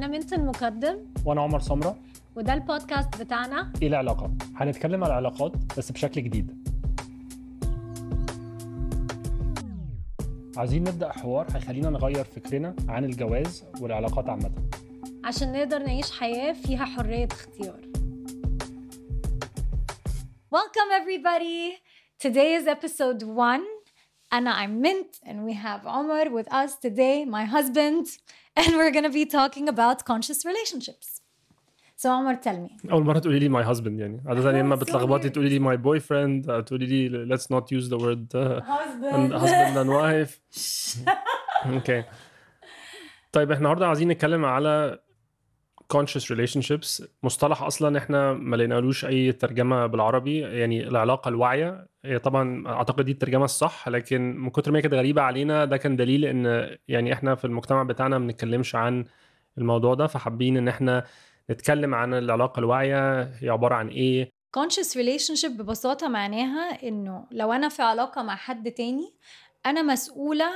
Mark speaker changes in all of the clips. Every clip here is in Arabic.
Speaker 1: أنا منت المقدم
Speaker 2: وأنا عمر سمرة.
Speaker 1: وده البودكاست بتاعنا.
Speaker 2: إيه العلاقة؟ هنتكلم على العلاقات بس بشكل جديد. عايزين نبدأ حوار هيخلينا نغير فكرنا عن الجواز والعلاقات عامة.
Speaker 1: عشان نقدر نعيش حياة فيها حرية اختيار. Welcome everybody! Today is episode 1 Anna, I'm Mint, and we have Omar with us today, my husband, and we're going to be talking about conscious relationships. So Omar, tell me.
Speaker 2: أول مرة تقولي لي my husband يعني، عادة يا بتلخبطي تقولي لي my boyfriend، تقولي لي let's not use the word uh,
Speaker 1: husband.
Speaker 2: And husband and wife. okay. طيب احنا النهارده عايزين نتكلم على conscious relationships. مصطلح أصلا إحنا ما لقينالوش أي ترجمة بالعربي يعني العلاقة الواعية. طبعا أعتقد دي الترجمة الصح لكن من كتر ما هي كانت غريبة علينا ده كان دليل إن يعني إحنا في المجتمع بتاعنا ما بنتكلمش عن الموضوع ده فحابين إن إحنا نتكلم عن العلاقة الواعية هي عبارة عن إيه.
Speaker 1: Conscious relationship ببساطة معناها إنه لو أنا في علاقة مع حد تاني أنا مسؤولة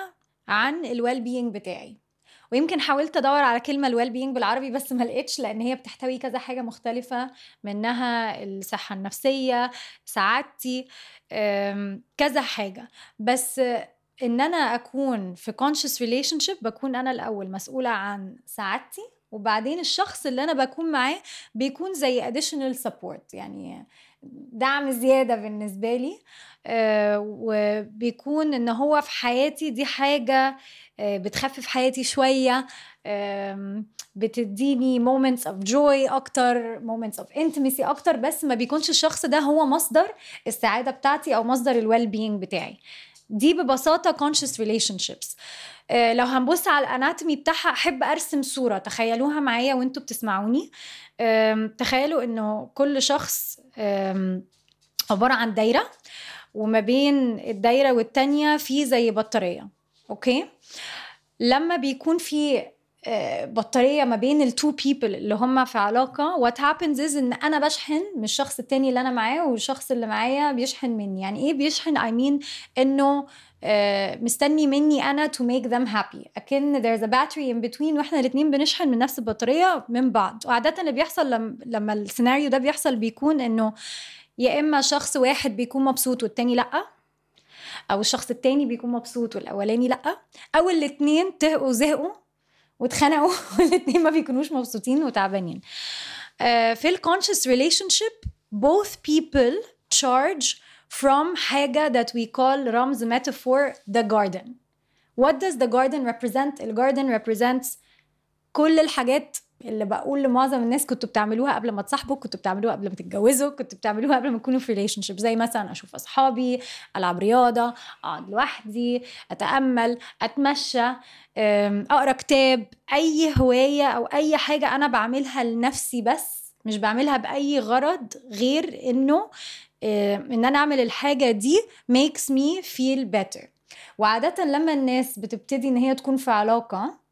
Speaker 1: عن ال well-being بتاعي. ويمكن حاولت أدور على كلمة ال well-being بالعربي بس ما لقيتش لأن هي بتحتوي كذا حاجة مختلفة منها الصحة النفسية سعادتي كذا حاجة. بس إن أنا أكون في conscious relationship بكون أنا الأول مسؤولة عن سعادتي وبعدين الشخص اللي أنا بكون معاه بيكون زي additional support. يعني دعم زيادة بالنسبة لي آه، وبيكون إن هو في حياتي دي حاجة آه، بتخفف حياتي شوية آم، بتديني moments of joy أكتر moments of intimacy أكتر بس ما بيكونش الشخص ده هو مصدر السعادة بتاعتي أو مصدر ال well-being بتاعي. دي ببساطة conscious relationships. آه، لو هنبص على ال anatomy بتاعها أحب أرسم صورة تخيلوها معايا وأنتوا بتسمعوني. تخيلوا إنه كل شخص عبارة عن دايرة وما بين الدايرة والتانية في زي بطارية أوكي؟ لما بيكون في بطارية ما بين ال two people اللي هم في علاقة. what happens is إن أنا بشحن من الشخص التاني اللي أنا معاه والشخص اللي معايا بيشحن مني. يعني إيه بيشحن؟ I mean إنه آه، مستني مني أنا to make them happy. أكن there's a battery in between وإحنا الاثنين بنشحن من نفس البطارية من بعض. وعادة اللي بيحصل لما, لما السيناريو ده بيحصل بيكون إنه يا إما شخص واحد بيكون مبسوط والتاني لأ أو الشخص التاني بيكون مبسوط والأولاني لأ أو الاتنين زهقوا زهقوا واتخنقوا والاتنين ما بيكونوش مبسوطين وتعبانين آه، في ال conscious relationship both people charge from حاجة that we call as a metaphor the garden what does the garden represent ال garden represents كل الحاجات اللي بقول لمعظم الناس كنتوا بتعملوها قبل ما تصاحبوا كنتوا بتعملوها قبل ما تتجوزوا كنتوا بتعملوها قبل ما تكونوا في relationship زي مثلا أشوف أصحابي ألعب رياضة أقعد لوحدي أتأمل أتمشى أقرأ كتاب. أي هواية أو أي حاجة أنا بعملها لنفسي بس مش بعملها بأي غرض غير إنه إن أنا أعمل الحاجة دي makes me feel better. وعادة لما الناس بتبتدي إن هي تكون في علاقة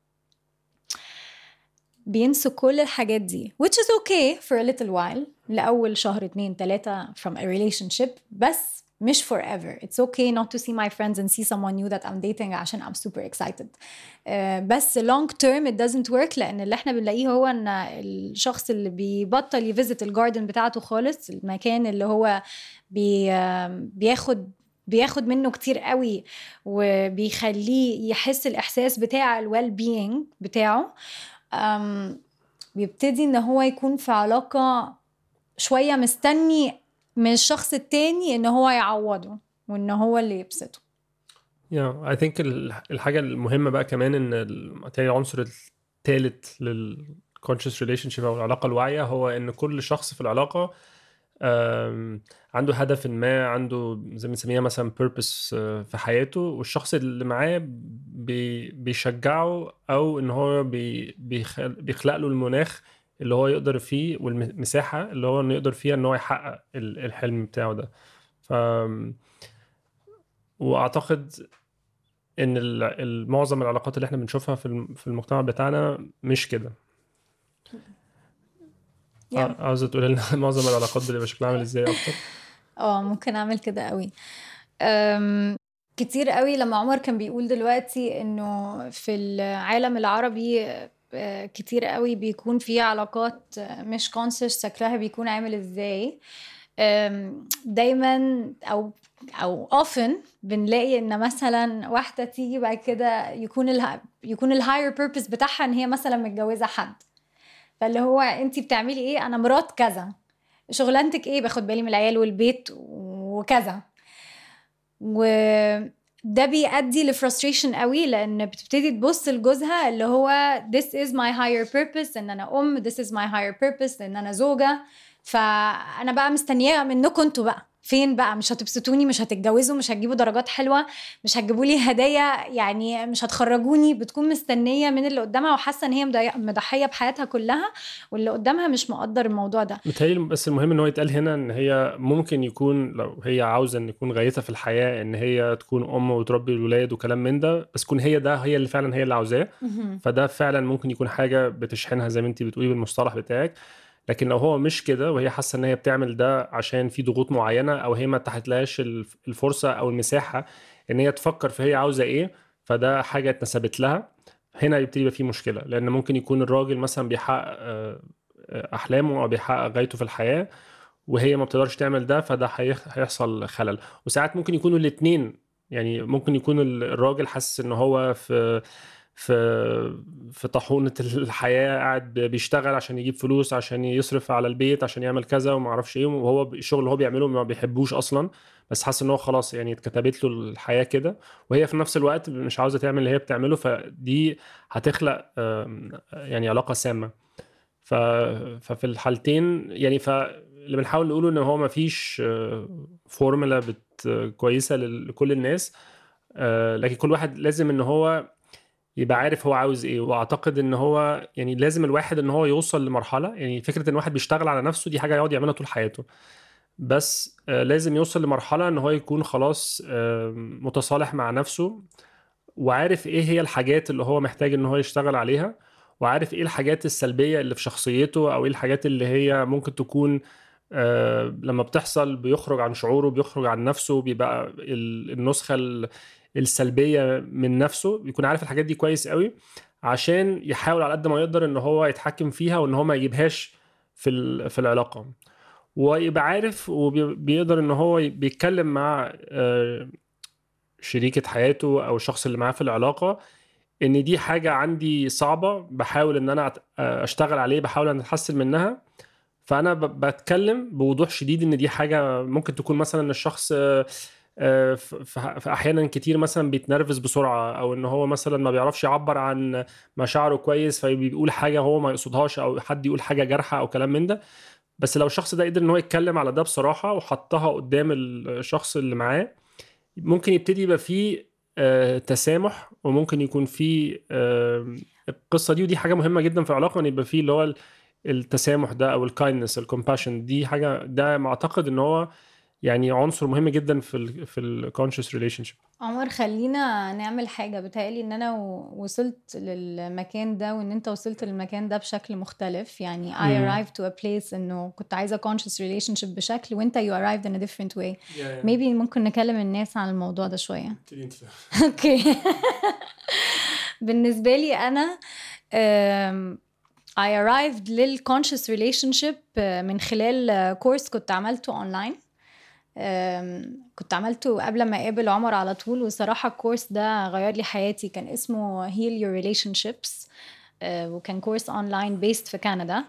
Speaker 1: بينسوا كل الحاجات دي which is okay for a little while لأول شهر اتنين تلاتة from a relationship بس مش forever. It's okay not to see my friends and see someone new that I'm dating عشان I'm super excited. uh, بس long term it doesn't work لأن اللي إحنا بنلاقيه هو إن الشخص اللي بيبطل يفيزت الجاردن بتاعته خالص المكان اللي هو بي بياخد بياخد منه كتير قوي وبيخليه يحس الإحساس بتاع ال well-being بتاعه. بيبتدي إن هو يكون في علاقة شوية مستني من الشخص التاني إن هو يعوضه وإن هو اللي يبسطه.
Speaker 2: yeah I think الحاجة المهمة بقى كمان إن تاني العنصر الثالث لل conscious relationship أو العلاقة الواعية هو إن كل شخص في العلاقة عنده هدف ما عنده زي ما بنسميها مثلا بيربس في حياته والشخص اللي معاه بي- بيشجعه أو إن هو بي- بيخل- بيخلق له المناخ اللي هو يقدر فيه والمساحة اللي هو إنه يقدر فيها إن هو يحقق ال- الحلم بتاعه ده. ف وأعتقد إن معظم العلاقات اللي إحنا بنشوفها في الم- في المجتمع بتاعنا مش كده. عاوزة تقول لنا معظم العلاقات بتبقى شكلها عامل إزاي أكتر؟
Speaker 1: آه ممكن أعمل كده قوي كتير قوي لما عمر كان بيقول دلوقتي إنه في العالم العربي آه، كتير قوي بيكون في علاقات آه، مش conscious شكلها بيكون عامل إزاي. دايما أو أو often بنلاقي إن مثلا واحدة تيجي بعد كده يكون ال يكون ال higher purpose بتاعها إن هي مثلا متجوزة حد. فاللي هو انت بتعملي إيه؟ أنا مرات كذا. شغلانتك إيه؟ باخد بالي من العيال والبيت وكذا. وده بيؤدي لفرستريشن قوي لأن بتبتدي تبص لجوزها اللي هو this is my higher purpose إن أنا أم this is my higher purpose إن أنا زوجة. فأنا بقى مستنياه منكم أنتوا بقى. فين بقى؟ مش هتبسطوني مش هتتجوزوا مش هتجيبوا درجات حلوة مش هتجيبوا لي هدايا يعني مش هتخرجوني بتكون مستنية من اللي قدامها وحاسة إن هي مضحية بحياتها كلها واللي قدامها مش مقدر الموضوع ده.
Speaker 2: متهيألي بس المهم إن هو يتقال هنا إن هي ممكن يكون لو هي عاوزة إن يكون غايتها في الحياة إن هي تكون أم وتربي الولاد وكلام من ده بس تكون هي ده هي اللي فعلا هي اللي عاوزاه. فده فعلا ممكن يكون حاجة بتشحنها زي ما انت بتقولي بالمصطلح بتاعك. لكن لو هو مش كده وهي حاسة إن هي بتعمل ده عشان في ضغوط معينة أو هي ما اتاحتلهاش الف- الفرصة أو المساحة إن هي تفكر في هي عاوزة إيه فده حاجة اتنسبت لها. هنا يبتدي يبقى في مشكلة لأن ممكن يكون الراجل مثلا بيحقق آه، أحلامه أو بيحقق غايته في الحياة وهي ما بتقدرش تعمل ده فده هيحصل خلل. وساعات ممكن يكونوا الاثنين يعني ممكن يكون ال- الراجل حاسس إن هو في في في طاحونة الحياة قاعد بيشتغل عشان يجيب فلوس عشان يصرف على البيت عشان يعمل كذا وما أعرفش إيه وهو الشغل اللي هو بيعمله ما بيحبوش أصلا بس حاسس إن هو خلاص يعني اتكتبت له الحياة كده. وهي في نفس الوقت مش عاوزة تعمل اللي هي بتعمله فدي هتخلق يعني علاقة سامة. ف... ففي الحالتين يعني فاللي بنحاول نقوله إن هو ما فيش فورمولا بت كويسة لكل الناس آه، لكن كل واحد لازم إن هو يبقى عارف هو عاوز إيه. وأعتقد إن هو يعني لازم الواحد إن هو يوصل لمرحلة يعني فكرة إن واحد بيشتغل على نفسه دي حاجة يقعد يعملها طول حياته. بس آه، لازم يوصل لمرحلة إن هو يكون خلاص متصالح مع نفسه وعارف إيه هي الحاجات اللي هو محتاج إن هو يشتغل عليها وعارف إيه الحاجات السلبية اللي في شخصيته أو إيه الحاجات اللي هي ممكن تكون آه لما بتحصل بيخرج عن شعوره بيخرج عن نفسه بيبقى ال- النسخة ال- السلبية من نفسه بيكون عارف الحاجات دي كويس قوي عشان يحاول على قد ما يقدر إن هو يتحكم فيها وإن هو ما يجيبهاش في في العلاقة. ويبقى عارف وبيقدر إن هو بيتكلم مع آه، شريكة حياته أو الشخص اللي معاه في العلاقة إن دي حاجة عندي صعبة بحاول إن أنا أت- أشتغل عليه بحاول إن أتحسن منها. فأنا بتكلم بوضوح شديد إن دي حاجة ممكن تكون مثلا الشخص آه، آه، ف- ف- في أحيانا كتير مثلا بيتنرفز بسرعة أو إن هو مثلا ما بيعرفش يعبر عن مشاعره كويس فبيقول حاجة هو ما يقصدهاش أو حد يقول حاجة جارحة أو كلام من ده. بس لو الشخص ده قدر إن هو يتكلم على ده بصراحة وحطها قدام الشخص اللي معاه ممكن يبتدي يبقى فيه آه، تسامح وممكن يكون فيه آه، القصة دي ودي حاجة مهمة جدا في العلاقه إن يبقى فيه اللي هو ال- التسامح ده أو ال kindness ال compassion دي حاجة ده أعتقد إن هو يعني عنصر مهم جدا في ال في ال conscious relationship
Speaker 1: عمر خلينا نعمل حاجة. بتهيألي إن أنا وصلت للمكان ده وإن أنت وصلت للمكان ده بشكل مختلف. يعني I arrived to a place إنه كنت عايزة conscious relationship بشكل وأنت you arrived in a different way. Maybe ممكن نكلم الناس عن الموضوع ده شوية. Okay بالنسبة لي أنا um, I arrived لل conscious relationship آه، من خلال كورس كنت عملته اونلاين كنت عملته قبل ما أقابل عمر على طول وصراحة الكورس ده غير لي حياتي. كان اسمه Heal Your Relationships أه، وكان كورس online based في كندا.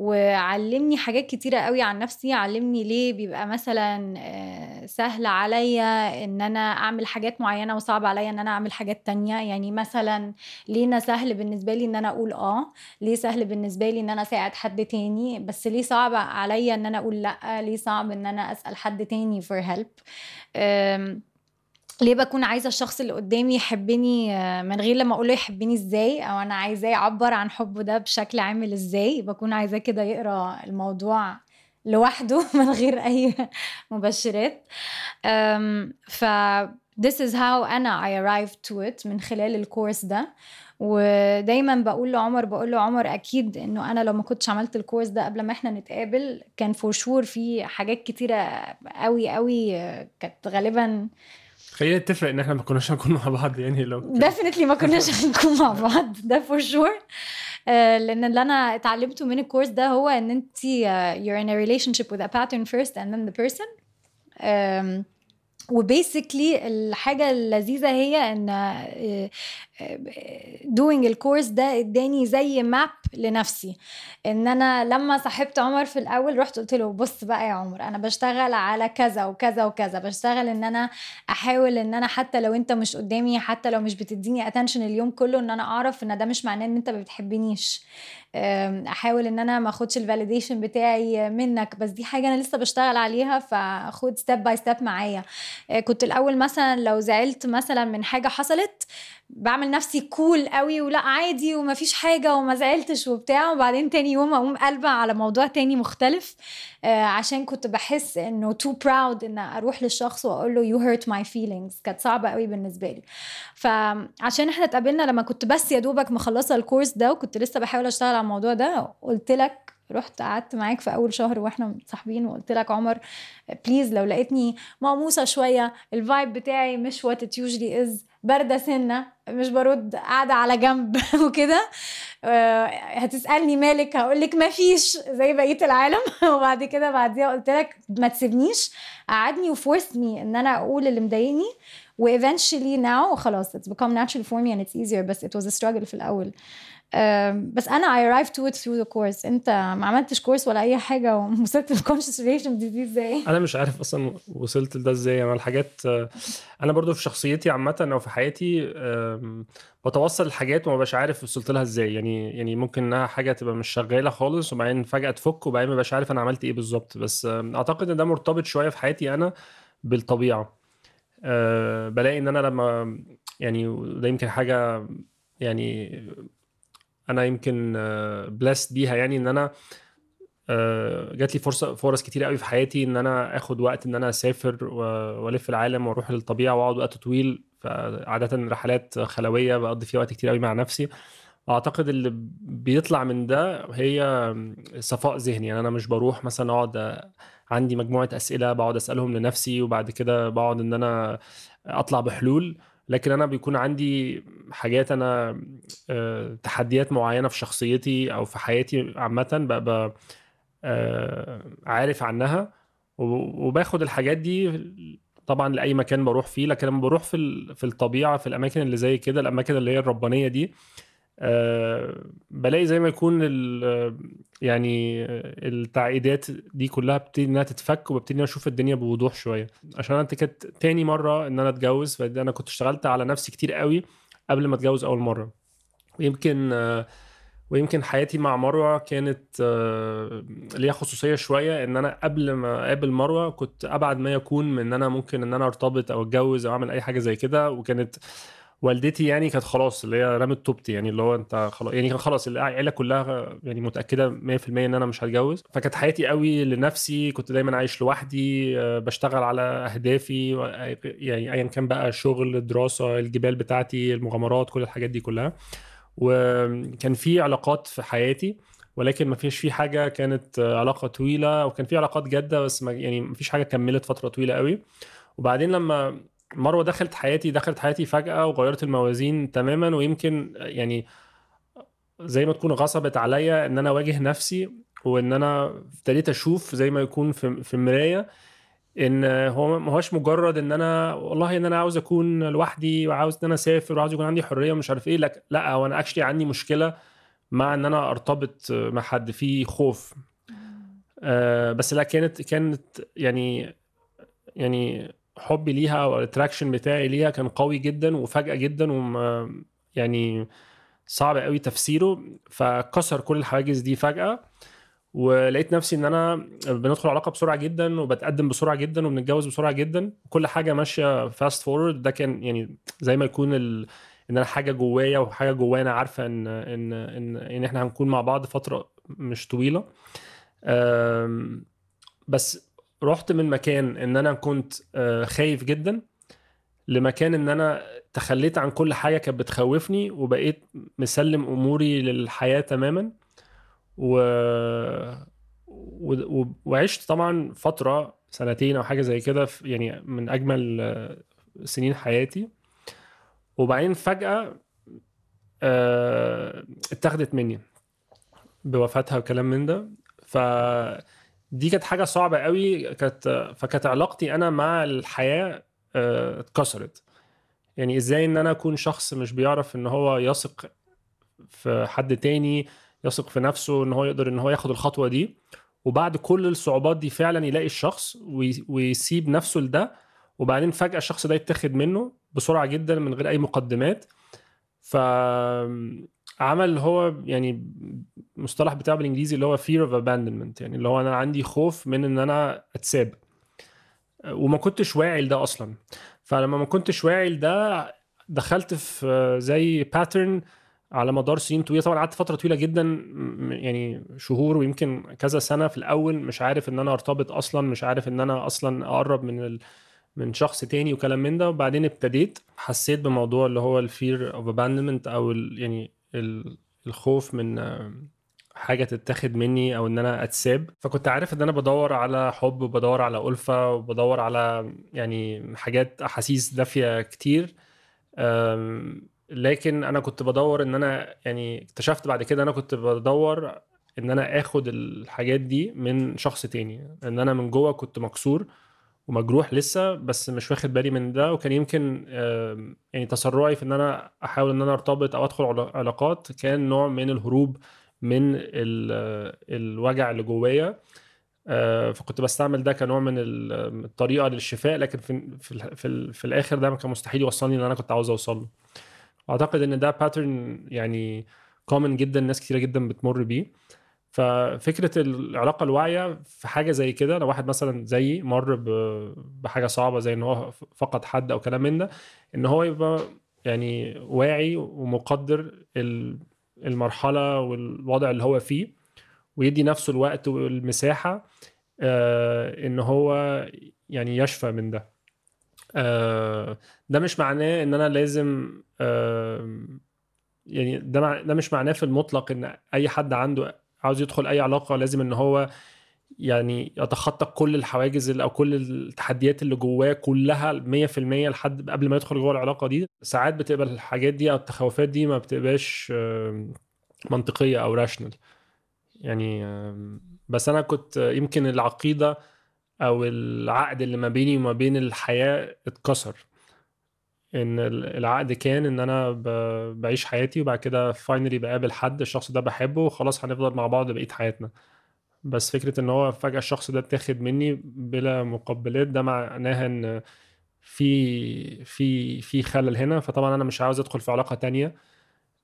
Speaker 1: وعلمني حاجات كتيرة قوي عن نفسي علمني ليه بيبقى مثلا آه، سهل عليا إن أنا أعمل حاجات معينة وصعب عليا إن أنا أعمل حاجات تانية. يعني مثلا ليه أنا سهل بالنسبة لي إن أنا أقول آه ليه سهل بالنسبة لي إن أنا أساعد حد تاني بس ليه صعب عليا إن أنا أقول لأ ليه صعب إن أنا أسأل حد تاني for help. ليه بكون عايزة الشخص اللي قدامي يحبني آه، من غير لما أقول له يحبني إزاي؟ أو أنا عايزاه يعبر عن حبه ده بشكل عامل إزاي؟ بكون عايزاه كده يقرأ الموضوع لوحده من غير أي مبشرات. ف this is how أنا I arrived to it من خلال الكورس ده. ودايما بقول لعمر بقول له عمر أكيد إنه أنا لو ما كنتش عملت الكورس ده قبل ما إحنا نتقابل كان فور شور في حاجات كتيرة قوي قوي آه، كانت غالبا
Speaker 2: خلينا نتفق إن إحنا ما كناش هنكون مع بعض يعني لو
Speaker 1: definitely ما كناش هنكون مع بعض ده for sure آه، لأن اللي أنا اتعلمته من الكورس ده هو إن انت you're in a relationship with a pattern first and then the person. um, و basically الحاجة اللذيذة هي إن doing الكورس ده اداني زي map لنفسي. إن أنا لما صاحبت عمر في الأول رحت قلت له بص بقى يا عمر أنا بشتغل على كذا وكذا وكذا بشتغل إن أنا أحاول إن أنا حتى لو أنت مش قدامي حتى لو مش بتديني attention اليوم كله إن أنا أعرف إن ده مش معناه إن أنت ما بتحبنيش. أحاول إن أنا ما أخدش ال validation بتاعي منك بس دي حاجة أنا لسه بشتغل عليها فخد step by step معايا. كنت الأول مثلا لو زعلت مثلا من حاجة حصلت بعمل نفسي cool قوي ولا عادي ومفيش حاجة وما زعلتش وبتاع. وبعدين تاني يوم أقوم قلبة على موضوع تاني مختلف. آه عشان كنت بحس إنه too proud إن أروح للشخص وأقول له you hurt my feelings كانت صعبة قوي بالنسبة لي. فعشان إحنا اتقابلنا لما كنت بس يا دوبك مخلصة ال course ده وكنت لسه بحاول أشتغل على الموضوع ده قلت لك رحت قعدت معاك في أول شهر وإحنا متصاحبين وقلت لك عمر please لو لقيتني مقموصة شوية ال vibe بتاعي مش what it usually is باردة سنة مش برد قاعدة على جنب وكده. هتسألني مالك؟ هقول لك ما فيش زي بقية العالم. وبعد كده بعديها قلت لك ما تسيبنيش. قعدني و force ني إن أنا أقول اللي مضايقني. و eventually now خلاص it's become natural for me and it's easier بس it was a struggle في الأول. بس أنا I arrived to it through the course. أنت ما عملتش course ولا أي حاجة ووصلت لل conscious relation دي إزاي؟
Speaker 2: أنا مش عارف أصلا وصلت لده إزاي. أنا الحاجات أنا برضو في شخصيتي عامة أو في حياتي بتوصل لحاجات وما بقاش عارف وصلت لها إزاي. يعني يعني ممكن إنها حاجة تبقى مش شغالة خالص وبعدين فجأة تفك وبعدين ما بقاش عارف أنا عملت إيه بالظبط. بس أعتقد إن ده مرتبط شوية في حياتي أنا بالطبيعة. أه بلاقي إن أنا لما يعني ده يمكن حاجة يعني أنا يمكن بلاست بيها يعني إن أنا جات لي فرصة فرص كتير قوي في حياتي إن أنا آخد وقت إن أنا أسافر وألف العالم وأروح للطبيعه وأقعد وقت طويل. فعاده رحلات خلوية بقضي فيها وقت كتير قوي مع نفسي. أعتقد اللي بيطلع من ده هي صفاء ذهني. يعني أنا مش بروح مثلا أقعد عندي مجموعة أسئلة بقعد أسألهم لنفسي وبعد كده بقعد إن أنا أطلع بحلول. لكن أنا بيكون عندي حاجات أنا تحديات معينة في شخصيتي أو في حياتي عامة ببقى عارف عنها وباخد الحاجات دي طبعا لأي مكان بروح فيه لكن لما بروح في في الطبيعة في الأماكن اللي زي كده الأماكن اللي هي الربانية دي أه بلاقي زي ما يكون يعني التعقيدات دي كلها بتبتدي إنها تتفك وببتدي أشوف الدنيا بوضوح شوية. عشان أنا كانت تاني مرة إن أنا أتجوز فانا كنت اشتغلت على نفسي كتير قوي قبل ما أتجوز أول مرة. ويمكن ويمكن حياتي مع مروة كانت ليها خصوصية شوية إن أنا قبل ما أقابل مروة كنت أبعد ما يكون من إن أنا ممكن إن أنا أرتبط أو أتجوز أو أعمل أي حاجة زي كده. وكانت والدتي يعني كانت خلاص اللي هي رمت توبتي يعني اللي هو انت خلاص يعني كان خلاص العيلة كلها يعني متأكدة 100% إن أنا مش هتجوز. فكانت حياتي قوي لنفسي كنت دايما عايش لوحدي بشتغل على أهدافي يعني ايا كان بقى شغل دراسة الجبال بتاعتي المغامرات كل الحاجات دي كلها. وكان في علاقات في حياتي ولكن ما فيش في حاجة كانت علاقة طويلة وكان في علاقات جادة بس ما يعني ما فيش حاجة كملت فترة طويلة قوي. وبعدين لما مروة دخلت حياتي دخلت حياتي فجأة وغيرت الموازين تماما ويمكن يعني زي ما تكون غصبت عليا إن أنا أواجه نفسي وإن أنا ابتديت أشوف زي ما يكون في في مراية إن هو ما هوش مجرد إن أنا والله إن أنا عاوز أكون لوحدي وعاوز إن أنا أسافر وعاوز يكون عندي حرية ومش عارف إيه لك لأ هو أنا اكشلي عندي مشكلة مع إن أنا أرتبط مع حد في خوف. آه بس لا كانت كانت يعني يعني حبي ليها أو ال attraction بتاعي ليها كان قوي جدا وفجأة جدا وما يعني صعب قوي تفسيره فكسر كل الحواجز دي فجأة. ولقيت نفسي إن أنا بندخل علاقة بسرعة جدا وبتقدم بسرعة جدا وبنتجوز بسرعة جدا. كل حاجة ماشية fast forward ده كان يعني زي ما يكون ال... إن أنا حاجة جوايا وحاجة جوانا عارفة إن إن إن إن إحنا هنكون مع بعض فترة مش طويلة. بس رحت من مكان إن أنا كنت خايف جدا لمكان إن أنا تخليت عن كل حاجة كانت بتخوفني وبقيت مسلم أموري للحياة تماما. و... و... وعشت طبعا فترة سنتين أو حاجة زي كده يعني من أجمل سنين حياتي. وبعدين فجأة اتاخدت مني بوفاتها وكلام من ده. ف دي كانت حاجة صعبة قوي كانت فكانت علاقتي أنا مع الحياة آه، اتكسرت. يعني إزاي إن أنا أكون شخص مش بيعرف إن هو يثق في حد تاني يثق في نفسه إن هو يقدر إن هو ياخد الخطوة دي وبعد كل الصعوبات دي فعلا يلاقي الشخص وي- ويسيب نفسه لده وبعدين فجأة الشخص ده يتاخد منه بسرعة جدا من غير أي مقدمات. فعمل هو يعني مصطلح بتاعه بالإنجليزي اللي هو fear of abandonment يعني اللي هو أنا عندي خوف من إن أنا أتساب وما كنتش واعي لده أصلا فلما ما كنتش واعي لده دخلت في زي pattern على مدار سنين طويلة طبعا قعدت فترة طويلة جدا يعني شهور ويمكن كذا سنة في الأول مش عارف إن أنا أرتبط أصلا مش عارف إن أنا أصلا أقرب من ال... من شخص تاني وكلام من ده وبعدين ابتديت حسيت بموضوع اللي هو ال fear of abandonment أو. يعني. الخوف من حاجة تتاخد مني أو إن أنا أتساب. فكنت عارف إن أنا بدور على حب وبدور على ألفة وبدور على يعني حاجات أحاسيس دافية كتير. لكن أنا كنت بدور إن أنا يعني اكتشفت بعد كده أنا كنت بدور إن أنا آخد الحاجات دي من شخص تاني. إن أنا من جوه كنت مكسور. ومجروح لسه بس مش واخد بالي من ده. وكان يمكن يعني تسرعي في إن أنا أحاول إن أنا أرتبط أو أدخل علا- علاقات. كان نوع من الهروب من ال- الوجع اللي جوايا. آه، فكنت بستعمل ده كنوع من ال- من الطريقة للشفاء. لكن في في في, في الآخر ده كان مستحيل يوصلني اللي أنا كنت عاوز أوصل له. اعتقد إن ده pattern يعني common جدا ناس كتيرة جدا بتمر بيه. ففكرة العلاقة الواعية في حاجة زي كده لو واحد مثلا زيي مر بحاجة صعبة زي إن هو فقد حد أو كلام من ده إن هو يبقى يعني واعي ومقدر ال- المرحلة والوضع اللي هو فيه ويدي نفسه الوقت والمساحة آه، إن هو يعني يشفى من ده. آه، ده مش معناه إن أنا لازم آه، يعني ده ده مش معناه في المطلق إن أي حد عنده عاوز يدخل أي علاقة لازم إن هو يعني يتخطى كل الحواجز أو كل التحديات اللي جواه كلها 100% لحد قبل ما يدخل جوه العلاقة دي. ساعات بتبقى الحاجات دي أو التخوفات دي ما بتبقاش منطقية أو rational يعني بس أنا كنت يمكن العقيدة أو العقد اللي ما بيني وما بين الحياة اتكسر. إن ال- العقد كان إن أنا بعيش حياتي وبعد كده finally بقابل حد الشخص ده بحبه وخلاص هنفضل مع بعض بقية حياتنا. بس فكرة إن هو فجأة الشخص ده اتاخد مني بلا مقبلات ده معناها إن في في في خلل هنا. فطبعا أنا مش عاوز أدخل في علاقة تانية.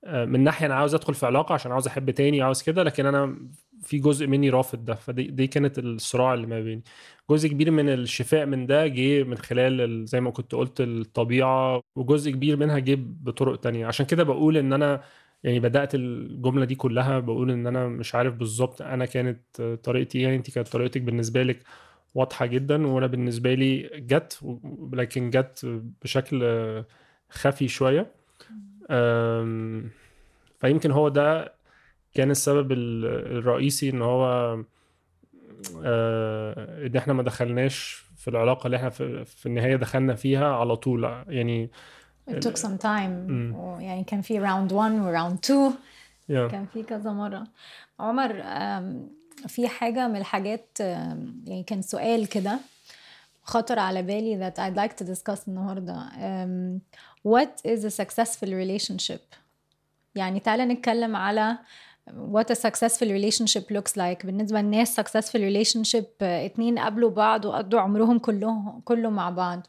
Speaker 2: من ناحية أنا عاوز أدخل في علاقة عشان عاوز أحب تاني عاوز كده لكن أنا في جزء مني رافض ده. فدي دي كانت الصراع اللي ما بيني. جزء كبير من الشفاء من ده جه من خلال ال- زي ما كنت قلت الطبيعة وجزء كبير منها جه بطرق تانية. عشان كده بقول إن أنا يعني بدأت الجملة دي كلها بقول إن أنا مش عارف بالظبط أنا كانت طريقتي إيه. انت كانت طريقتك بالنسبة لك واضحة جدا وأنا بالنسبة لي جت لكن جت بشكل خفي شوية. أم، فيمكن هو ده كان السبب ال- الرئيسي إن هو آه، إن إحنا ما دخلناش في العلاقة اللي إحنا في, النهاية دخلنا فيها على طول. يعني
Speaker 1: It took some time.
Speaker 2: مم.
Speaker 1: يعني كان في round 1 و round 2
Speaker 2: yeah.
Speaker 1: كان في كذا مرة. عمر في حاجة من الحاجات يعني كان سؤال كده خطر على بالي that I'd like to discuss النهاردة. أم، what is a successful relationship يعني تعالى نتكلم على what a successful relationship looks like بالنسبة للناس successful relationship آه، اتنين قابلوا بعض وقضوا عمرهم كلهم كله مع بعض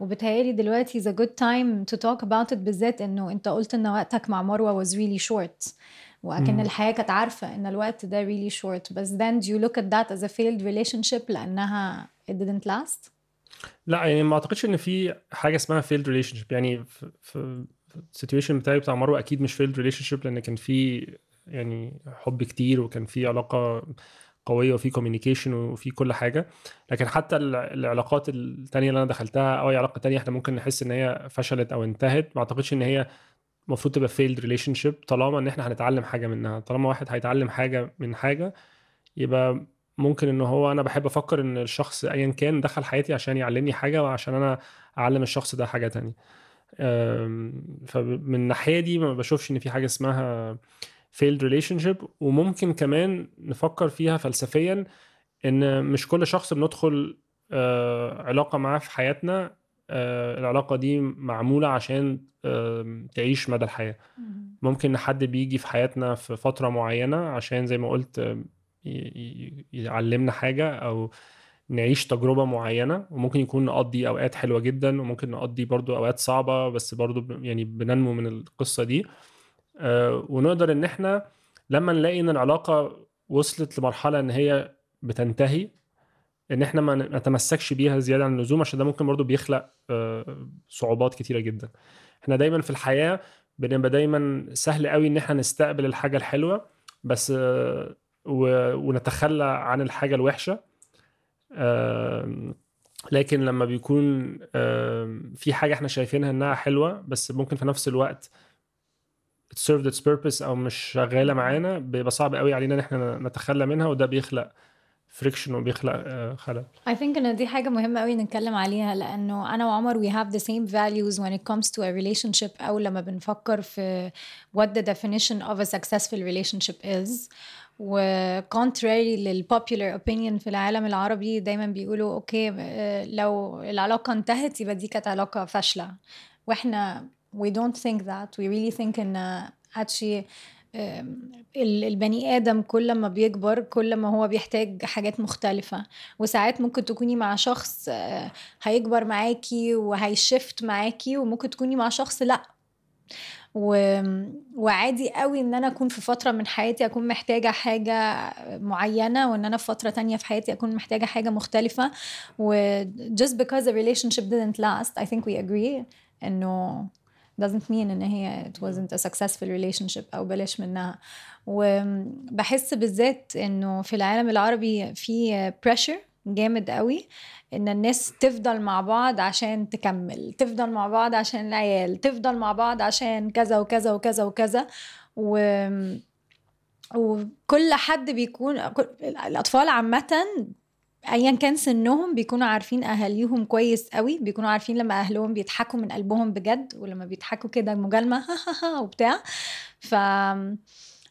Speaker 1: وبتهيألي دلوقتي is a good time to talk about it بالذات انه انت قلت ان وقتك مع مروة was really short وأكن
Speaker 2: مم.
Speaker 1: الحياة كانت عارفة ان الوقت ده really short بس then do you look at that as a failed relationship لأنها it didn't last
Speaker 2: لا يعني ما أعتقدش إن في حاجة اسمها failed relationship. يعني في ال situation بتاعي بتاع مروة أكيد مش failed relationship لأن كان في يعني حب كتير وكان في علاقة قوية وفي communication وفي كل حاجة. لكن حتى ال- العلاقات التانية اللي أنا دخلتها أو أي علاقة تانية إحنا ممكن نحس إن هي فشلت أو انتهت. ما أعتقدش إن هي المفروض تبقى failed relationship طالما إن إحنا هنتعلم حاجة منها. طالما واحد هيتعلم حاجة من حاجة يبقى ممكن إن هو أنا بحب أفكر إن الشخص ايا كان دخل حياتي عشان يعلمني حاجة وعشان أنا أعلم الشخص ده حاجة تانية. أم، فمن الناحية دي ما بشوفش إن في حاجة اسمها failed relationship وممكن كمان نفكر فيها فلسفيا إن مش كل شخص بندخل آه، علاقة معاه في حياتنا آه، العلاقة دي معمولة عشان تعيش مدى الحياة. ممكن حد بيجي في حياتنا في فترة معينة عشان زي ما قلت يعلمنا حاجة أو نعيش تجربة معينة وممكن يكون نقضي أوقات حلوة جدا وممكن نقضي برضو أوقات صعبة بس برضو يعني بننمو من القصة دي. آه، ونقدر إن إحنا لما نلاقي إن العلاقة وصلت لمرحلة إن هي بتنتهي إن إحنا ما نتمسكش بيها زيادة عن اللزوم عشان ده ممكن برضو بيخلق آه، صعوبات كتيرة جدا. إحنا دايما في الحياة بنبقى دايما سهل قوي إن إحنا نستقبل الحاجة الحلوة بس ونتخلى عن الحاجة الوحشة. لكن لما بيكون في حاجة إحنا شايفينها انها حلوة بس ممكن في نفس الوقت it served its purpose أو مش شغالة معانا بيبقى صعب قوي علينا إن إحنا نتخلى منها وده بيخلق friction وبيخلق آه، خلل
Speaker 1: I think ان دي حاجة مهمة قوي نتكلم عليها لأنه أنا وعمر we have the same values when it comes to a relationship أو لما بنفكر في what the definition of a successful relationship is لل popular opinion في العالم العربي دايما بيقولوا okay آه، لو العلاقة انتهت يبقى دي كانت علاقة فاشلة وإحنا we don't think that we really think ان actually البني آدم كل ما بيكبر كل ما هو بيحتاج حاجات مختلفة. وساعات ممكن تكوني مع شخص آه، هيكبر معاكي وهيشفت معاكي وممكن تكوني مع شخص لأ. و... وعادي قوي إن أنا أكون في فترة من حياتي أكون محتاجة حاجة معينة وإن أنا في فترة تانية في حياتي أكون محتاجة حاجة مختلفة. و just because a relationship didn't last I think we agree إنه doesn't mean إن هي it wasn't a successful relationship أو بلاش منها. وبحس بالذات إنه في العالم العربي في pressure جامد قوي إن الناس تفضل مع بعض عشان تكمل تفضل مع بعض عشان العيال تفضل مع بعض عشان كذا وكذا وكذا وكذا. و وكل حد بيكون الأطفال عامة ايا كان سنهم بيكونوا عارفين اهاليهم كويس قوي بيكونوا عارفين لما اهلهم بيضحكوا من قلبهم بجد ولما بيضحكوا كده مجالمه وبتاع ف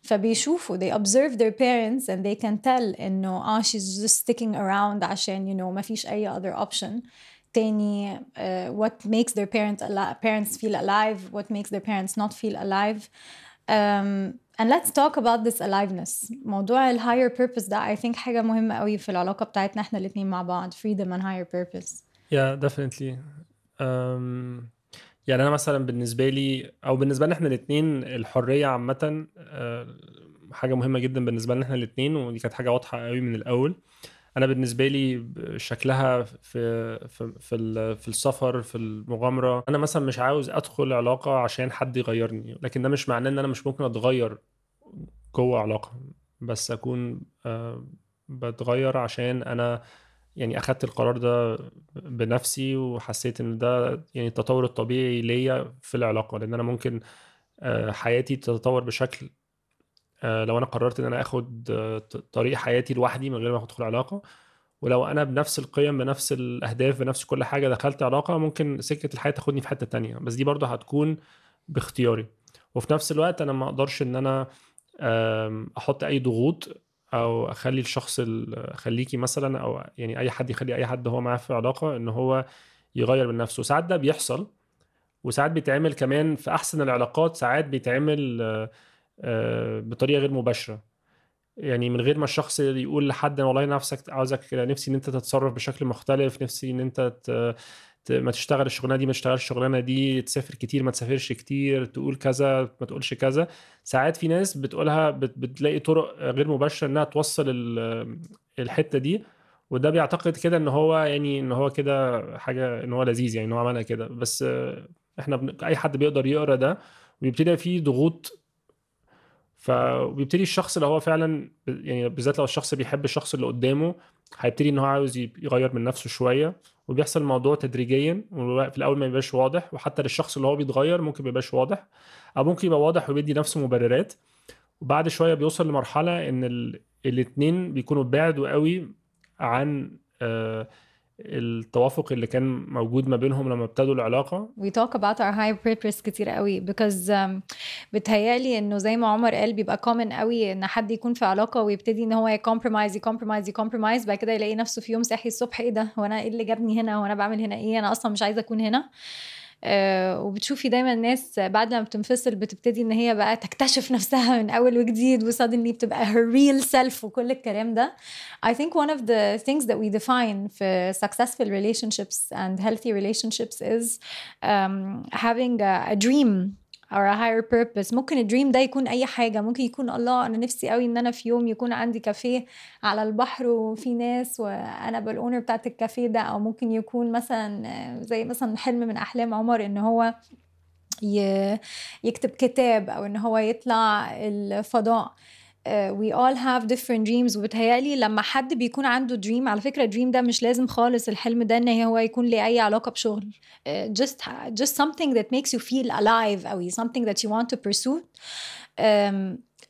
Speaker 1: فبيشوفوا they observe their parents and they can tell انه آه she's just sticking around عشان you know ما فيش اي other option تاني uh, what makes their parents parents feel alive what makes their parents not feel alive um, and let's talk about this aliveness. موضوع ال higher purpose ده I think حاجة مهمة قوي في العلاقة بتاعتنا إحنا الاتنين مع بعض. Freedom and higher purpose.
Speaker 2: Yeah definitely. Um, يعني أنا مثلا بالنسبة لي أو بالنسبة لنا إحنا الاثنين الحرية عامة آه، حاجة مهمة جدا بالنسبة لنا إحنا الاثنين ودي كانت حاجة واضحة قوي من الأول. أنا بالنسبة لي شكلها في في في, في السفر في المغامرة أنا مثلا مش عاوز أدخل علاقة عشان حد يغيرني لكن ده مش معناه إن أنا مش ممكن أتغير جوه علاقة بس أكون آه، بتغير عشان أنا يعني أخدت القرار ده بنفسي وحسيت إن ده يعني التطور الطبيعي ليا في العلاقة. لأن أنا ممكن آه، حياتي تتطور بشكل آه، لو أنا قررت إن أنا آخد طريق حياتي لوحدي من غير ما أدخل علاقة. ولو أنا بنفس القيم بنفس الأهداف بنفس كل حاجة دخلت علاقة ممكن سكة الحياة تاخدني في حتة تانية. بس دي برضه هتكون باختياري. وفي نفس الوقت أنا ما أقدرش إن أنا أحط أي ضغوط أو أخلي الشخص ال- أخليكي مثلا أو يعني أي حد يخلي أي حد هو معاه في علاقة إن هو يغير من نفسه ساعات ده بيحصل وساعات بيتعمل كمان في أحسن العلاقات ساعات بيتعمل آه، آه، بطريقة غير مباشرة يعني من غير ما الشخص يقول لحد والله نفسك عاوزك نفسي إن أنت تتصرف بشكل مختلف نفسي إن أنت. ما تشتغل الشغلانة دي ما تشتغلش الشغلانة دي تسافر كتير ما تسافرش كتير تقول كذا ما تقولش كذا ساعات في ناس بتقولها بت... بتلاقي طرق غير مباشرة إنها توصل ال... الحتة دي وده بيعتقد كده إن هو يعني إن هو كده حاجة إن هو لذيذ يعني إن هو عملها كده بس إحنا. أي حد بيقدر يقرأ ده ويبتدي فيه ضغوط فبيبتدي الشخص اللي هو فعلا يعني بالذات لو الشخص بيحب الشخص اللي قدامه هيبتدي إن هو عاوز يغير من نفسه شوية. وبيحصل الموضوع تدريجيا وفي الأول ما يبقاش واضح وحتى للشخص اللي هو بيتغير ممكن ما يبقاش واضح أو ممكن يبقى واضح وبيدي نفسه مبررات. وبعد شوية بيوصل لمرحلة إن ال... الاتنين بيكونوا بعدوا قوي عن آه التوافق اللي كان موجود ما بينهم لما ابتدوا العلاقة.
Speaker 1: We talk about our high purpose كتير قوي because um, بتهيألي إنه زي ما عمر قال بيبقى common قوي إن حد يكون في علاقة ويبتدي إن هو ي compromise ي compromise ي compromise بعد كده يلاقي نفسه في يوم صاحي الصبح إيه ده؟ هو أنا إيه اللي جابني هنا؟ هو أنا بعمل هنا إيه؟ أنا أصلا مش عايزة أكون هنا. وبتشوفي دايما الناس بعد ما بتنفصل بتبتدي ان هي بقى تكتشف نفسها من اول وجديد و suddenly بتبقى her real self وكل الكلام ده I think one of the things that we define في successful relationships and healthy relationships is um, having a, a dream or a higher purpose. ممكن ال dream ده يكون أي حاجة. ممكن يكون الله أنا نفسي قوي إن أنا في يوم يكون عندي كافيه على البحر وفي ناس وأنا بال owner بتاعت الكافيه ده. أو ممكن يكون مثلا زي مثلا حلم من أحلام عمر إن هو يكتب كتاب أو إن هو يطلع الفضاء. We all have different dreams. وبتهيألي لما حد بيكون عنده dream على فكرة dream ده مش لازم خالص الحلم ده إن هو يكون ليه أي علاقة بشغل. uh, just just something that makes you feel alive أوي something that you want to pursue.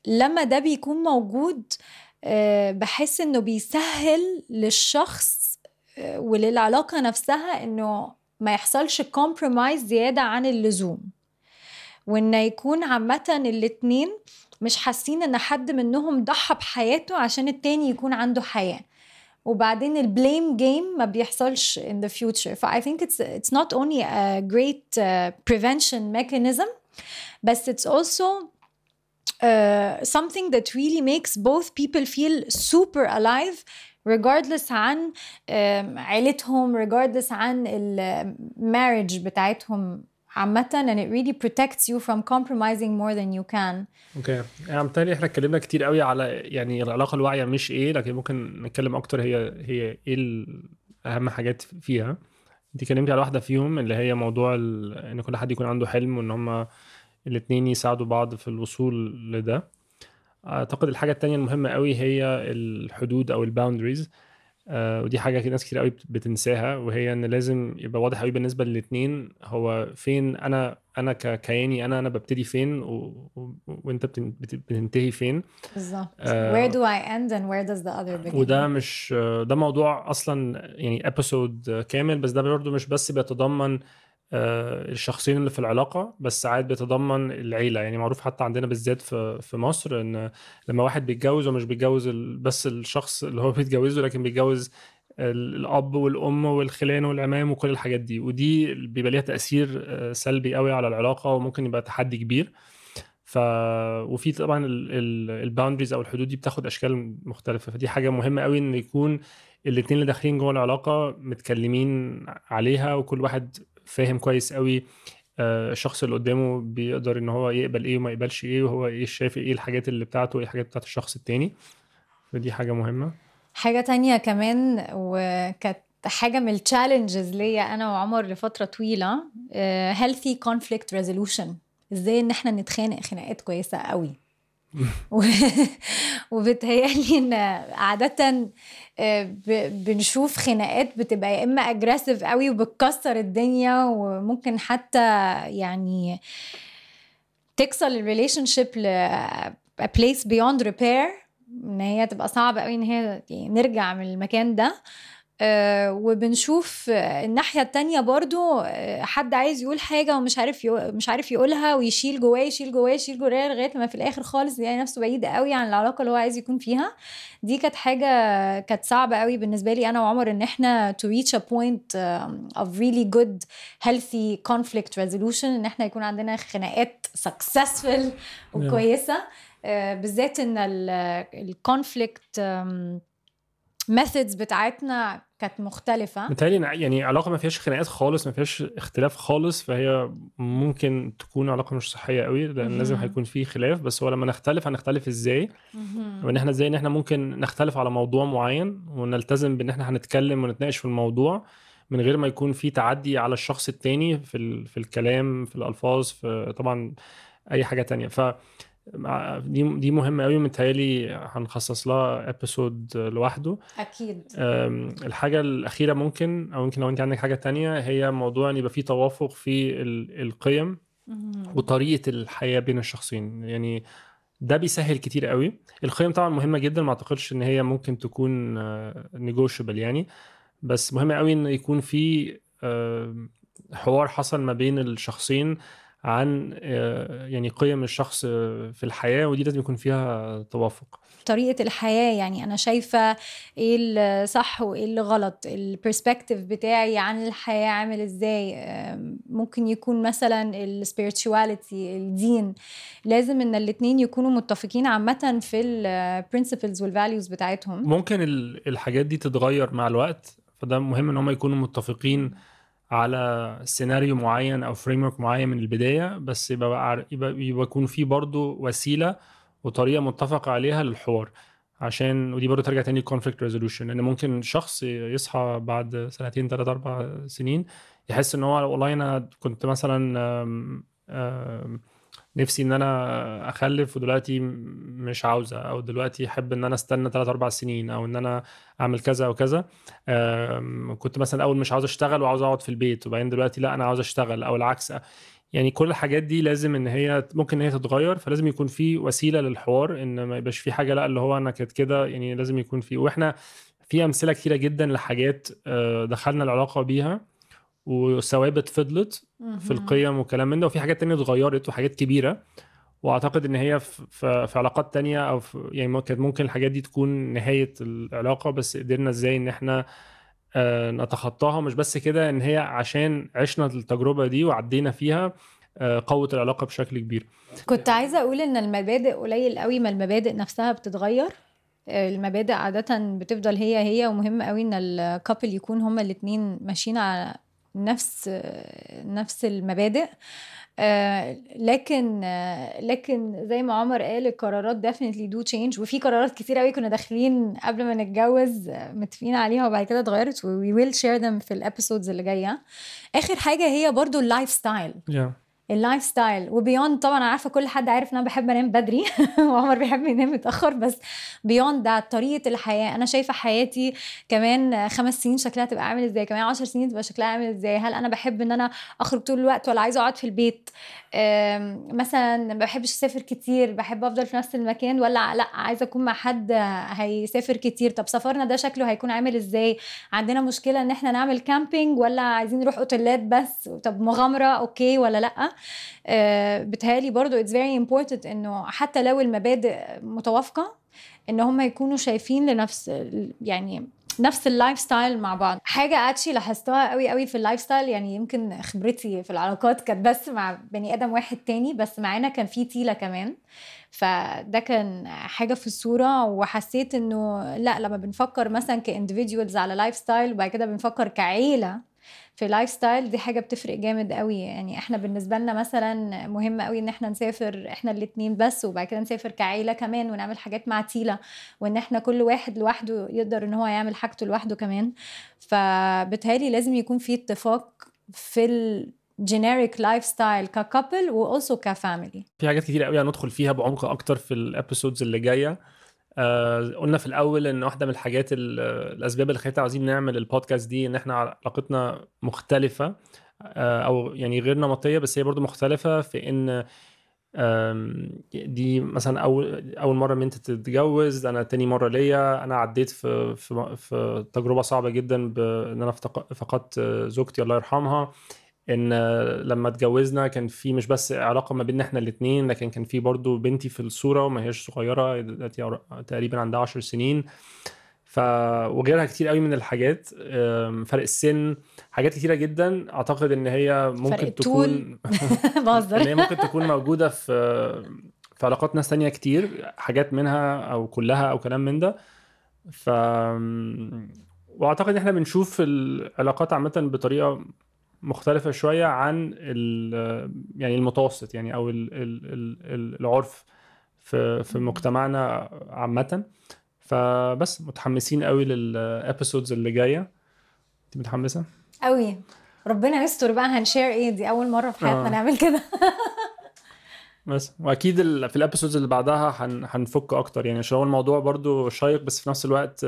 Speaker 1: لما ده بيكون موجود uh, بحس إنه بيسهل للشخص uh, وللعلاقة نفسها إنه ما يحصلش compromise زيادة عن اللزوم. وان يكون عامة الاتنين مش حاسين ان حد منهم ضحى بحياته عشان التاني يكون عنده حياه وبعدين البليم جيم ما بيحصلش in the future ف I think it's it's not only a great uh, prevention mechanism بس it's also uh, something that really makes both people feel super alive regardless عن um, عيلتهم regardless عن المارriage بتاعتهم عامة and it really protects you from compromising more than you can.
Speaker 2: أوكي يعني بالتالي إحنا اتكلمنا كتير قوي على يعني العلاقة الواعية مش إيه لكن ممكن نتكلم أكتر هي هي إيه أهم حاجات فيها. انت اتكلمتي على واحدة فيهم اللي هي موضوع إن كل حد يكون عنده حلم وإن هما الاثنين يساعدوا بعض في الوصول لده. أعتقد الحاجة التانية المهمة قوي هي الحدود أو ال boundaries ودي حاجة ناس كتير قوي بتنساها وهي إن لازم يبقى واضح قوي بالنسبة للاثنين هو فين أنا أنا ككياني أنا أنا ببتدي فين و... و... وأنت بتنتهي فين.
Speaker 1: بالظبط. آه where do I end and where does the other begin?
Speaker 2: وده مش ده موضوع أصلا يعني episode كامل بس ده برضه مش بس بيتضمن الشخصين اللي في العلاقة بس ساعات بيتضمن العيلة. يعني معروف حتى عندنا بالذات في في مصر إن لما واحد بيتجوز ومش بيتجوز بس الشخص اللي هو بيتجوزه لكن بيتجوز الأب والأم والخلان والعمام وكل الحاجات دي. ودي بيبقى ليها تأثير سلبي قوي على العلاقة وممكن يبقى تحدي كبير. ف وفي طبعا الباوندريز أو الحدود دي بتاخد أشكال مختلفة. فدي حاجة مهمة قوي إن يكون الاثنين اللي داخلين جوه العلاقة متكلمين عليها وكل واحد فاهم كويس قوي الشخص اللي قدامه بيقدر إن هو يقبل إيه وما يقبلش إيه وهو إيه شايف إيه الحاجات اللي بتاعته وإيه الحاجات بتاعت الشخص التاني. فدي حاجة مهمة.
Speaker 1: حاجة تانية كمان وكانت حاجة من التشالنجز ليا أنا وعمر لفترة طويلة healthy conflict resolution. إزاي إن إحنا نتخانق خناقات كويسة قوي. وبتهيألي إن عادة بنشوف خناقات بتبقى يا إما اجريسيف قوي وبتكسر الدنيا وممكن حتى يعني تكسر ال relationship ل a place beyond repair إن هي تبقى صعبة قوي إن هي نرجع من المكان ده. آه وبنشوف الناحية التانية برضو حد عايز يقول حاجة ومش عارف مش عارف يقولها ويشيل جواه يشيل جواه يشيل جواه لغاية ما في الآخر خالص يلاقي يعني نفسه بعيد قوي عن العلاقة اللي هو عايز يكون فيها. دي كانت حاجة كانت صعبة قوي بالنسبة لي أنا وعمر إن إحنا to reach a point of really good healthy conflict resolution إن إحنا يكون عندنا خناقات successful وكويسة. آه بالذات إن الكونفليكت methods بتاعتنا كانت مختلفة.
Speaker 2: متهيألي يعني علاقة ما فيهاش خناقات خالص ما فيهاش اختلاف خالص فهي ممكن تكون علاقة مش صحية قوي لأن لازم هيكون في خلاف بس هو لما نختلف هنختلف إزاي؟ وإن إحنا إزاي إن إحنا ممكن نختلف على موضوع معين ونلتزم بإن إحنا هنتكلم ونتناقش في الموضوع من غير ما يكون في تعدي على الشخص التاني في ال... في الكلام في الألفاظ في طبعا أي حاجة تانية. ف دي دي مهمة قوي متهيألي هنخصص لها ابيسود لوحده.
Speaker 1: أكيد.
Speaker 2: الحاجة الأخيرة ممكن أو يمكن لو أنت عندك حاجة تانية هي موضوع إن يبقى في توافق في القيم وطريقة الحياة بين الشخصين. يعني ده بيسهل كتير قوي القيم طبعا مهمة جدا ما أعتقدش إن هي ممكن تكون negotiable يعني. بس مهم قوي إن يكون في آه، حوار حصل ما بين الشخصين. عن آه، يعني قيم الشخص في الحياة ودي لازم يكون فيها توافق.
Speaker 1: طريقة الحياة يعني أنا شايفة إيه الصح وإيه اللي غلط ال perspective بتاعي عن الحياة عامل إزاي. ممكن يكون مثلا ال spirituality الدين. لازم إن الاتنين يكونوا متفقين عامة في ال principles وال values بتاعتهم.
Speaker 2: ممكن ال- الحاجات دي تتغير مع الوقت فده مهم إن هم يكونوا متفقين على سيناريو معين أو frame معين من البداية بس يبقى يبقى, يكون في برضه وسيلة وطريقة متفق عليها للحوار. عشان ودي برضه ترجع تاني conflict resolution إن ممكن شخص يصحى بعد سنتين ثلاثة أربع سنين يحس إن هو والله أنا كنت مثلا آم، آم، نفسي إن أنا أخلف ودلوقتي مش عاوزه أو دلوقتي أحب إن أنا أستنى 3 4 سنين أو إن أنا أعمل كذا أو كذا. كنت مثلا أول مش عاوز أشتغل وعاوز أقعد في البيت وبعدين دلوقتي لا أنا عاوز أشتغل أو العكس. يعني كل الحاجات دي لازم إن هي ممكن إن هي تتغير فلازم يكون في وسيلة للحوار إن ما يبقاش في حاجة لا اللي هو أنا كانت كده يعني لازم يكون في. وإحنا في أمثلة كتيرة جدا لحاجات آه، دخلنا العلاقة بيها. وثوابت فضلت في. القيم وكلام من ده وفي حاجات تانية اتغيرت وحاجات كبيرة. وأعتقد إن هي في, في, في علاقات تانية أو في يعني كانت ممكن الحاجات دي تكون نهاية العلاقة بس قدرنا إزاي إن إحنا آه، نتخطاها. مش بس كده إن هي عشان عشنا التجربة دي وعدينا فيها آه، قوت العلاقة بشكل كبير.
Speaker 1: كنت عايزة أقول إن المبادئ قليل قوي ما المبادئ نفسها بتتغير. المبادئ عادة بتفضل هي هي ومهم قوي إن ال couple يكون هما الاتنين ماشيين على نفس نفس المبادئ. آه، لكن لكن زي ما عمر قال القرارات definitely do change. وفي قرارات كتير قوي كنا داخلين قبل ما نتجوز متفقين عليها وبعد كده اتغيرت و we will share them في ال episodes اللي جاية. آخر حاجة هي برضو ال lifestyle
Speaker 2: yeah.
Speaker 1: ال lifestyle و beyond طبعا أنا عارفة كل حد عارف إن أنا بحب أنام بدري وعمر بيحب ينام متأخر بس beyond ده طريقة الحياة. أنا شايفة حياتي كمان خمس سنين شكلها تبقى عامل إزاي كمان عشر سنين تبقى شكلها عامل إزاي. هل أنا بحب إن أنا أخرج طول الوقت ولا عايزة أقعد في البيت؟ مثلا ما بحبش أسافر كتير بحب أفضل في نفس المكان ولا لأ عايزة أكون مع حد هيسافر كتير. طب سفرنا ده شكله هيكون عامل إزاي؟ عندنا مشكلة إن إحنا نعمل camping ولا عايزين نروح أوتيلات بس؟ طب مغامرة okay ولا لأ؟ بتهيألي برضو it's very important إنه حتى لو المبادئ متوافقة إن هم يكونوا شايفين لنفس يعني نفس ال lifestyle مع بعض. حاجة اتشي لاحظتها قوي قوي في ال lifestyle يعني يمكن خبرتي في العلاقات كانت بس مع بني آدم واحد تاني بس معانا كان في تيلا كمان. فده كان حاجة في الصورة وحسيت إنه لا لما بنفكر مثلا ك individuals على lifestyle وبعد كده بنفكر كعيلة في lifestyle دي حاجة بتفرق جامد قوي يعني إحنا بالنسبة لنا مثلا مهم قوي إن إحنا نسافر إحنا الاتنين بس وبعد كده نسافر كعيلة كمان ونعمل حاجات مع تيلا وإن إحنا كل واحد لوحده يقدر إن هو يعمل حاجته لوحده كمان. فبالتالي لازم يكون في اتفاق في ال generic lifestyle ك couple و also ك family.
Speaker 2: في حاجات كتير قوي هندخل فيها بعمق أكتر في ال episodes اللي جاية. آه قلنا في الأول إن واحدة من الحاجات ال- الأسباب اللي خلتنا عايزين نعمل البودكاست دي إن إحنا علاقتنا مختلفة آه أو يعني غير نمطية بس هي برضو مختلفة في إن دي مثلا أول أول مرة إن أنت تتجوز أنا تاني مرة ليا أنا عديت في في في تجربة صعبة جدا بان أنا فقدت زوجتي الله يرحمها. إن لما اتجوزنا كان في مش بس علاقة ما بيننا إحنا الاثنين لكن كان في برضو بنتي في الصورة وما هيش صغيرة دلوقتي تقريبا عندها 10 سنين. ف وغيرها كتير قوي من الحاجات فرق السن حاجات كتيرة جدا أعتقد إن هي ممكن
Speaker 1: الطول.
Speaker 2: تكون
Speaker 1: إن
Speaker 2: هي ممكن تكون موجودة في في علاقات ناس تانية كتير حاجات منها أو كلها أو كلام من ده. ف وأعتقد إن إحنا بنشوف العلاقات عامة بطريقة مختلفة شوية عن ال... يعني المتوسط يعني أو ال... ال... ال... العرف في في مجتمعنا عامة. فبس متحمسين قوي لل episodes اللي جاية. انت متحمسة؟
Speaker 1: قوي. ربنا يستر بقى هن share إيه؟ دي أول مرة في حياتنا
Speaker 2: آه.
Speaker 1: نعمل كده.
Speaker 2: بس. وأكيد في ال episodes اللي بعدها هن... هنفك أكتر. يعني عشان هو الموضوع برضو شيق بس في نفس الوقت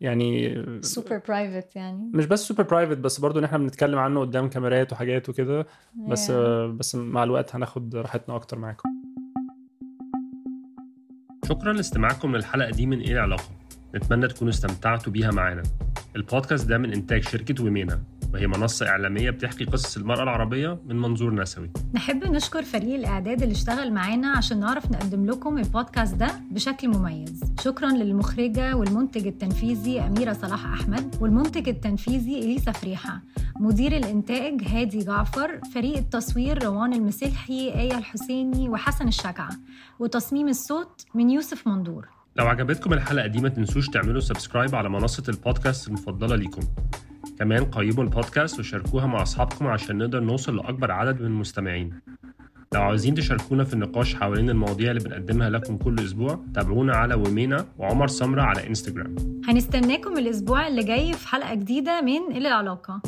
Speaker 2: يعني
Speaker 1: super private يعني.
Speaker 2: مش بس super private بس برضو إن إحنا بنتكلم عنه قدام كاميرات وحاجات وكده. بس
Speaker 1: Yeah.
Speaker 2: بس مع الوقت هناخد راحتنا أكتر معاكم. شكرا لاستماعكم للحلقة دي من إيه العلاقة؟ نتمنى تكونوا استمتعتوا بيها معانا. البودكاست ده من إنتاج شركة ويمينا. وهي منصة إعلامية بتحكي قصص المرأة العربية من منظور نسوي.
Speaker 1: نحب نشكر فريق الإعداد اللي اشتغل معانا عشان نعرف نقدم لكم البودكاست ده بشكل مميز. شكرا للمخرجة والمنتج التنفيذي أميرة صلاح أحمد والمنتج التنفيذي إليسا فريحة. مدير الإنتاج هادي جعفر فريق التصوير روان المسيحي آية الحسيني وحسن الشجعة وتصميم الصوت من يوسف مندور.
Speaker 2: لو عجبتكم الحلقة دي ما تنسوش تعملوا subscribe على منصة البودكاست المفضلة ليكم. كمان قيموا البودكاست وشاركوها مع أصحابكم عشان نقدر نوصل لأكبر عدد من المستمعين. لو عاوزين تشاركونا في النقاش حوالين المواضيع اللي بنقدمها لكم كل أسبوع تابعونا على ومينا وعمر سمرة على إنستجرام.
Speaker 1: هنستناكم الأسبوع اللي جاي في حلقة جديدة من إلى العلاقة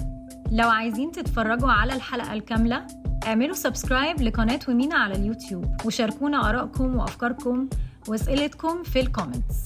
Speaker 1: لو عايزين تتفرجوا على الحلقة الكاملة اعملوا subscribe لقناة ومينا على اليوتيوب وشاركونا آرائكم وأفكاركم وأسئلتكم في ال comments